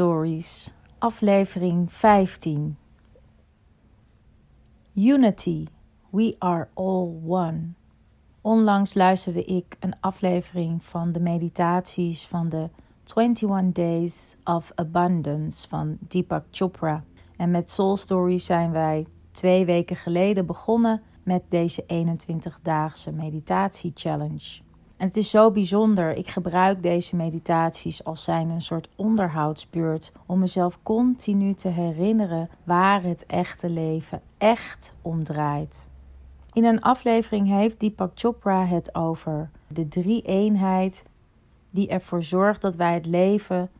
Stories, aflevering 15. Unity, we are all one. Onlangs luisterde ik een aflevering van de meditaties van de 21 Days of Abundance van Deepak Chopra. En met Soul Stories zijn wij twee weken geleden begonnen met deze 21-daagse meditatie challenge. En het is zo bijzonder. Ik gebruik deze meditaties als zijn een soort onderhoudsbeurt om mezelf continu te herinneren waar het echte leven echt om draait. In een aflevering heeft Deepak Chopra het over de drie eenheid die ervoor zorgt dat wij het leven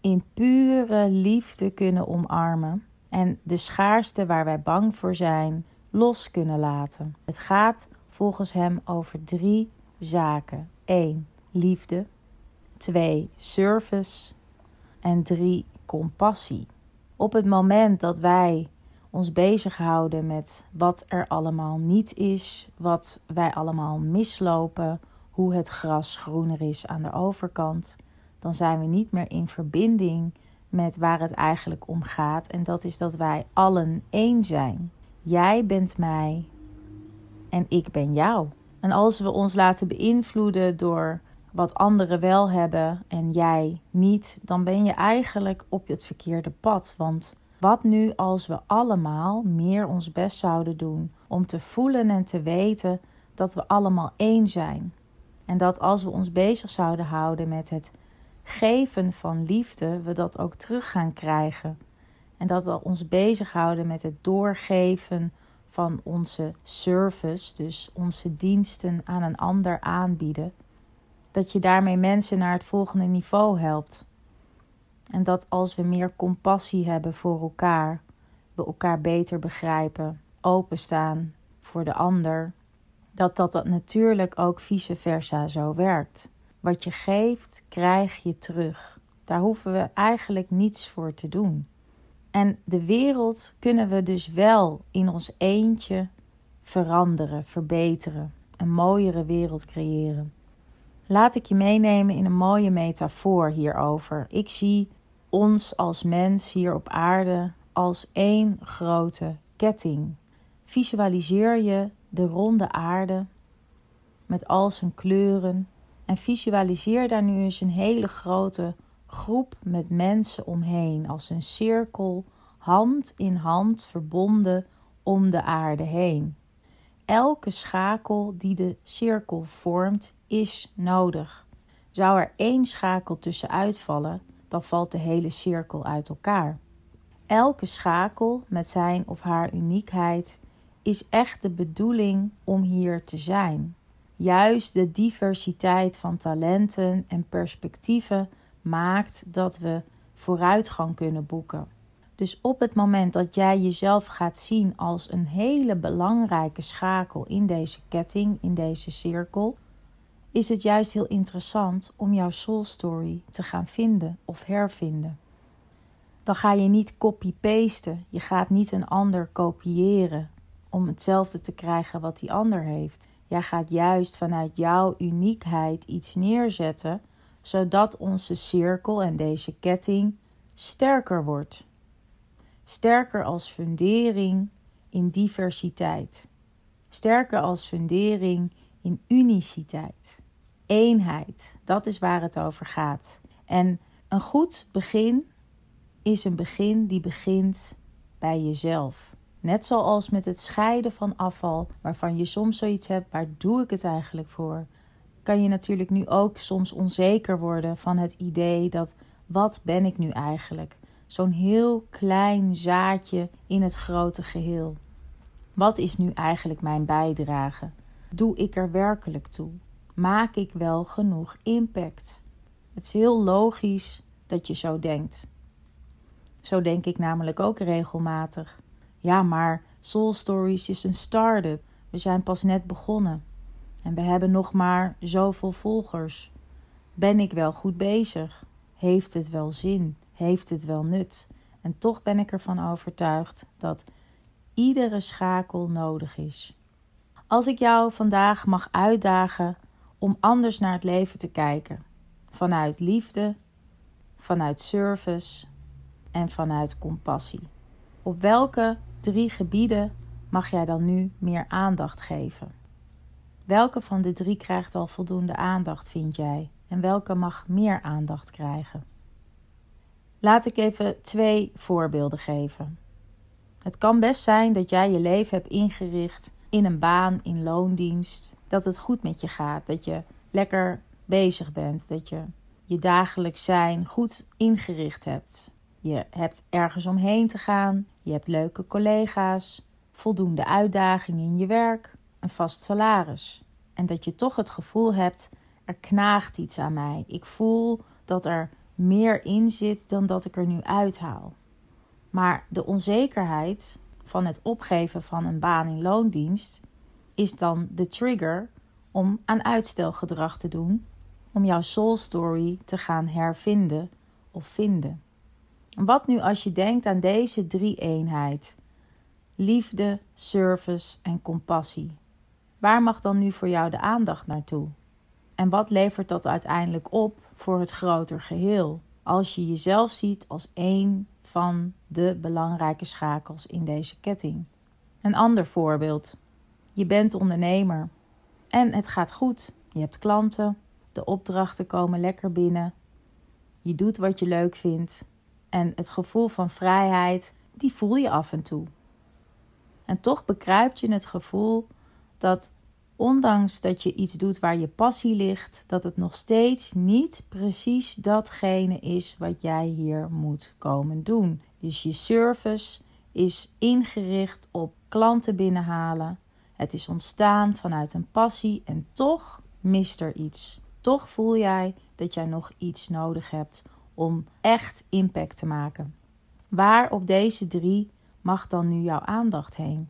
in pure liefde kunnen omarmen en de schaarste waar wij bang voor zijn los kunnen laten. Het gaat volgens hem over drie zaken. 1. Liefde. 2. Service. En 3. Compassie. Op het moment dat wij ons bezighouden met wat er allemaal niet is, wat wij allemaal mislopen, hoe het gras groener is aan de overkant, dan zijn we niet meer in verbinding met waar het eigenlijk om gaat. En dat is dat wij allen één zijn. Jij bent mij en ik ben jou. En als we ons laten beïnvloeden door wat anderen wel hebben en jij niet, dan ben je eigenlijk op het verkeerde pad. Want wat nu als we allemaal meer ons best zouden doen om te voelen en te weten dat we allemaal één zijn? En dat als we ons bezig zouden houden met het geven van liefde, we dat ook terug gaan krijgen. En dat we ons bezighouden met het doorgeven van onze service, dus onze diensten aan een ander aanbieden, dat je daarmee mensen naar het volgende niveau helpt. En dat als we meer compassie hebben voor elkaar, we elkaar beter begrijpen, openstaan voor de ander, dat dat, dat natuurlijk ook vice versa zo werkt. Wat je geeft, krijg je terug. Daar hoeven we eigenlijk niets voor te doen. En de wereld kunnen we dus wel in ons eentje veranderen, verbeteren, een mooiere wereld creëren. Laat ik je meenemen in een mooie metafoor hierover. Ik zie ons als mens hier op aarde als één grote ketting. Visualiseer je de ronde aarde met al zijn kleuren en visualiseer daar nu eens een hele grote groep met mensen omheen, als een cirkel, hand in hand verbonden om de aarde heen. Elke schakel die de cirkel vormt, is nodig. Zou er één schakel tussenuit vallen, dan valt de hele cirkel uit elkaar. Elke schakel met zijn of haar uniekheid is echt de bedoeling om hier te zijn. Juist de diversiteit van talenten en perspectieven maakt dat we vooruitgang kunnen boeken. Dus op het moment dat jij jezelf gaat zien als een hele belangrijke schakel in deze ketting, in deze cirkel, is het juist heel interessant om jouw soul story te gaan vinden of hervinden. Dan ga je niet copy-pasten, je gaat niet een ander kopiëren om hetzelfde te krijgen wat die ander heeft. Jij gaat juist vanuit jouw uniekheid iets neerzetten zodat onze cirkel en deze ketting sterker wordt. Sterker als fundering in diversiteit. Sterker als fundering in uniciteit. Eenheid, dat is waar het over gaat. En een goed begin is een begin die begint bij jezelf. Net zoals met het scheiden van afval, waarvan je soms zoiets hebt: waar doe ik het eigenlijk voor? Kan je natuurlijk nu ook soms onzeker worden van het idee dat wat ben ik nu eigenlijk? Zo'n heel klein zaadje in het grote geheel. Wat is nu eigenlijk mijn bijdrage? Doe ik er werkelijk toe? Maak ik wel genoeg impact? Het is heel logisch dat je zo denkt. Zo denk ik namelijk ook regelmatig. Ja, maar Soul Stories is een start-up. We zijn pas net begonnen. En we hebben nog maar zoveel volgers. Ben ik wel goed bezig? Heeft het wel zin? Heeft het wel nut? En toch ben ik ervan overtuigd dat iedere schakel nodig is. Als ik jou vandaag mag uitdagen om anders naar het leven te kijken, vanuit liefde, vanuit service, en vanuit compassie. Op welke drie gebieden mag jij dan nu meer aandacht geven? Welke van de drie krijgt al voldoende aandacht, vind jij? En welke mag meer aandacht krijgen? Laat ik even twee voorbeelden geven. Het kan best zijn dat jij je leven hebt ingericht in een baan, in loondienst, dat het goed met je gaat, dat je lekker bezig bent, dat je je dagelijks zijn goed ingericht hebt. Je hebt ergens omheen te gaan, je hebt leuke collega's, voldoende uitdaging in je werk, een vast salaris. En dat je toch het gevoel hebt: er knaagt iets aan mij. Ik voel dat er meer in zit dan dat ik er nu uithaal. Maar de onzekerheid van het opgeven van een baan in loondienst is dan de trigger om aan uitstelgedrag te doen, om jouw soul story te gaan hervinden of vinden. wat nu als je denkt aan deze drie eenheid: liefde, service en compassie? Waar mag dan nu voor jou de aandacht naartoe? En wat levert dat uiteindelijk op voor het groter geheel? Als je jezelf ziet als één van de belangrijke schakels in deze ketting. Een ander voorbeeld. Je bent ondernemer en het gaat goed. Je hebt klanten, de opdrachten komen lekker binnen. Je doet wat je leuk vindt en het gevoel van vrijheid, die voel je af en toe. En toch bekruipt je het gevoel dat ondanks dat je iets doet waar je passie ligt, dat het nog steeds niet precies datgene is wat jij hier moet komen doen. Dus je service is ingericht op klanten binnenhalen. Het is ontstaan vanuit een passie en toch mist er iets. Toch voel jij dat jij nog iets nodig hebt om echt impact te maken. Waar op deze drie mag dan nu jouw aandacht heen?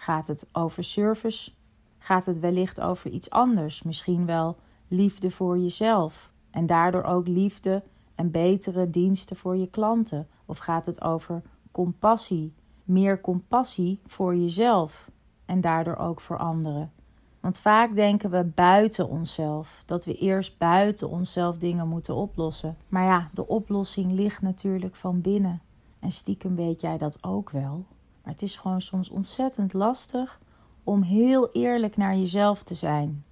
Gaat het over service? Gaat het wellicht over iets anders? Misschien wel liefde voor jezelf en daardoor ook liefde en betere diensten voor je klanten? Of gaat het over compassie, meer compassie voor jezelf en daardoor ook voor anderen? Want vaak denken we buiten onszelf, dat we eerst buiten onszelf dingen moeten oplossen. Maar ja, de oplossing ligt natuurlijk van binnen. En stiekem weet jij dat ook wel. Maar het is gewoon soms ontzettend lastig om heel eerlijk naar jezelf te zijn.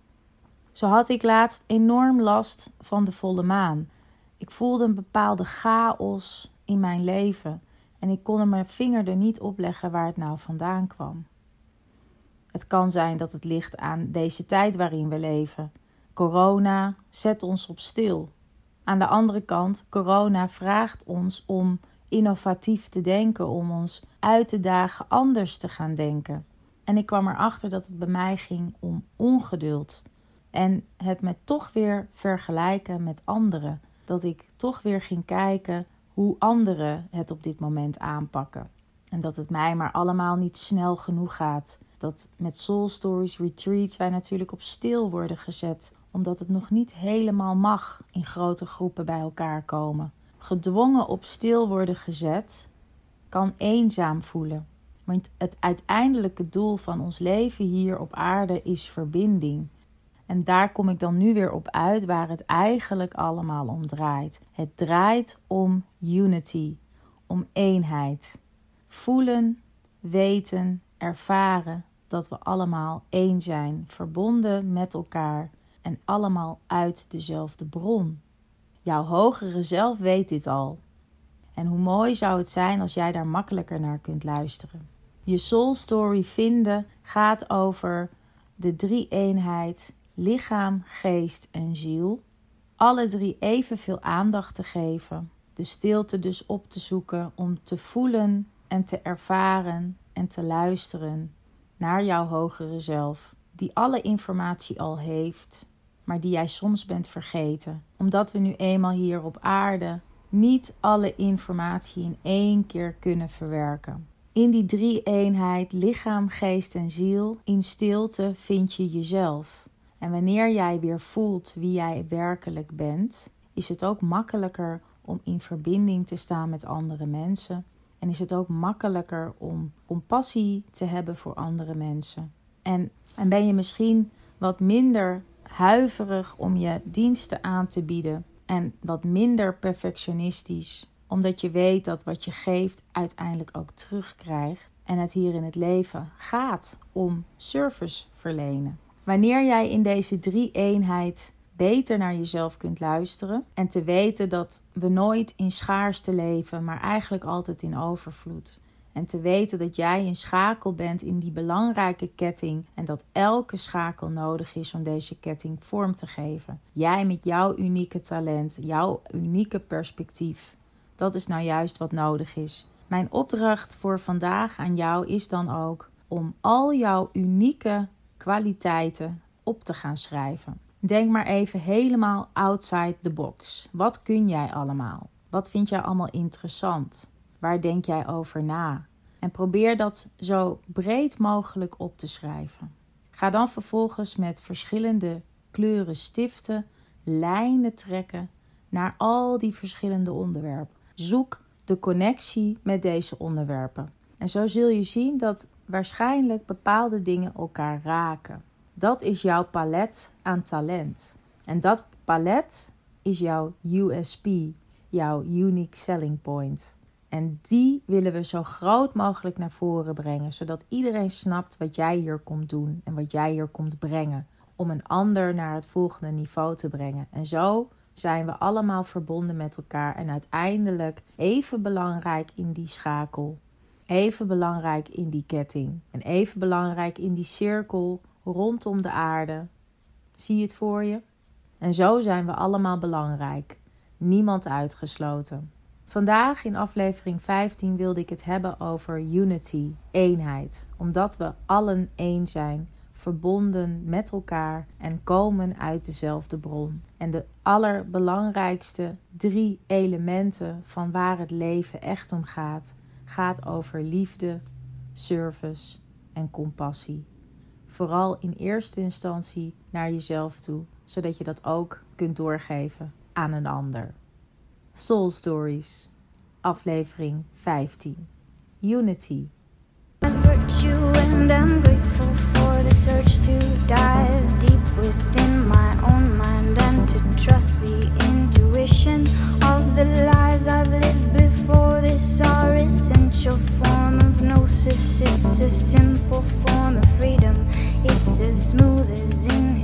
Zo had ik laatst enorm last van de volle maan. Ik voelde een bepaalde chaos in mijn leven en ik kon er mijn vinger er niet op leggen waar het nou vandaan kwam. Het kan zijn dat het ligt aan deze tijd waarin we leven. Corona zet ons op stil. Aan de andere kant, corona vraagt ons om innovatief te denken, om ons uit te dagen anders te gaan denken. En ik kwam erachter dat het bij mij ging om ongeduld. En het me toch weer vergelijken met anderen. Dat ik toch weer ging kijken hoe anderen het op dit moment aanpakken. En dat het mij maar allemaal niet snel genoeg gaat. Dat met Soul Stories Retreats wij natuurlijk op stil worden gezet. Omdat het nog niet helemaal mag in grote groepen bij elkaar komen. Gedwongen op stil worden gezet kan eenzaam voelen. Want het uiteindelijke doel van ons leven hier op aarde is verbinding. En daar kom ik dan nu weer op uit waar het eigenlijk allemaal om draait. Het draait om unity, om eenheid. Voelen, weten, ervaren dat we allemaal één zijn, verbonden met elkaar en allemaal uit dezelfde bron. Jouw hogere zelf weet dit al. En hoe mooi zou het zijn als jij daar makkelijker naar kunt luisteren. Je soul story vinden gaat over de drie eenheid lichaam, geest en ziel. Alle drie evenveel aandacht te geven. De stilte dus op te zoeken om te voelen en te ervaren en te luisteren naar jouw hogere zelf, die alle informatie al heeft, maar die jij soms bent vergeten, omdat we nu eenmaal hier op aarde niet alle informatie in één keer kunnen verwerken. In die drie eenheid lichaam, geest en ziel, in stilte vind je jezelf. En wanneer jij weer voelt wie jij werkelijk bent, is het ook makkelijker om in verbinding te staan met andere mensen. En is het ook makkelijker om compassie te hebben voor andere mensen. En, en ben je misschien wat minder huiverig om je diensten aan te bieden en wat minder perfectionistisch omdat je weet dat wat je geeft uiteindelijk ook terugkrijgt. En het hier in het leven gaat om service verlenen. Wanneer jij in deze drie eenheid beter naar jezelf kunt luisteren en te weten dat we nooit in schaarste leven, maar eigenlijk altijd in overvloed. En te weten dat jij een schakel bent in die belangrijke ketting en dat elke schakel nodig is om deze ketting vorm te geven. Jij met jouw unieke talent, jouw unieke perspectief. Dat is nou juist wat nodig is. Mijn opdracht voor vandaag aan jou is dan ook om al jouw unieke kwaliteiten op te gaan schrijven. Denk maar even helemaal outside the box. Wat kun jij allemaal? Wat vind jij allemaal interessant? Waar denk jij over na? En probeer dat zo breed mogelijk op te schrijven. Ga dan vervolgens met verschillende kleuren stiften, lijnen trekken naar al die verschillende onderwerpen. Zoek de connectie met deze onderwerpen. En zo zul je zien dat waarschijnlijk bepaalde dingen elkaar raken. Dat is jouw palet aan talent. En dat palet is jouw USP, jouw unique selling point. En die willen we zo groot mogelijk naar voren brengen, zodat iedereen snapt wat jij hier komt doen en wat jij hier komt brengen. Om een ander naar het volgende niveau te brengen. En zo zijn we allemaal verbonden met elkaar en uiteindelijk even belangrijk in die schakel. Even belangrijk in die ketting. En even belangrijk in die cirkel rondom de aarde. Zie je het voor je? En zo zijn we allemaal belangrijk. Niemand uitgesloten. Vandaag in aflevering 15 wilde ik het hebben over unity, eenheid, omdat we allen één zijn, verbonden met elkaar en komen uit dezelfde bron. En de allerbelangrijkste drie elementen van waar het leven echt om gaat, gaat over liefde, service en compassie. Vooral in eerste instantie naar jezelf toe, zodat je dat ook kunt doorgeven aan een ander. Soul Stories, aflevering 15. Unity. Virtue and I'm grateful for the search to dive deep within my own mind and to trust the intuition of the lives I've lived before. This our essential form of gnosis. It's a simple form of freedom. It's as smooth as in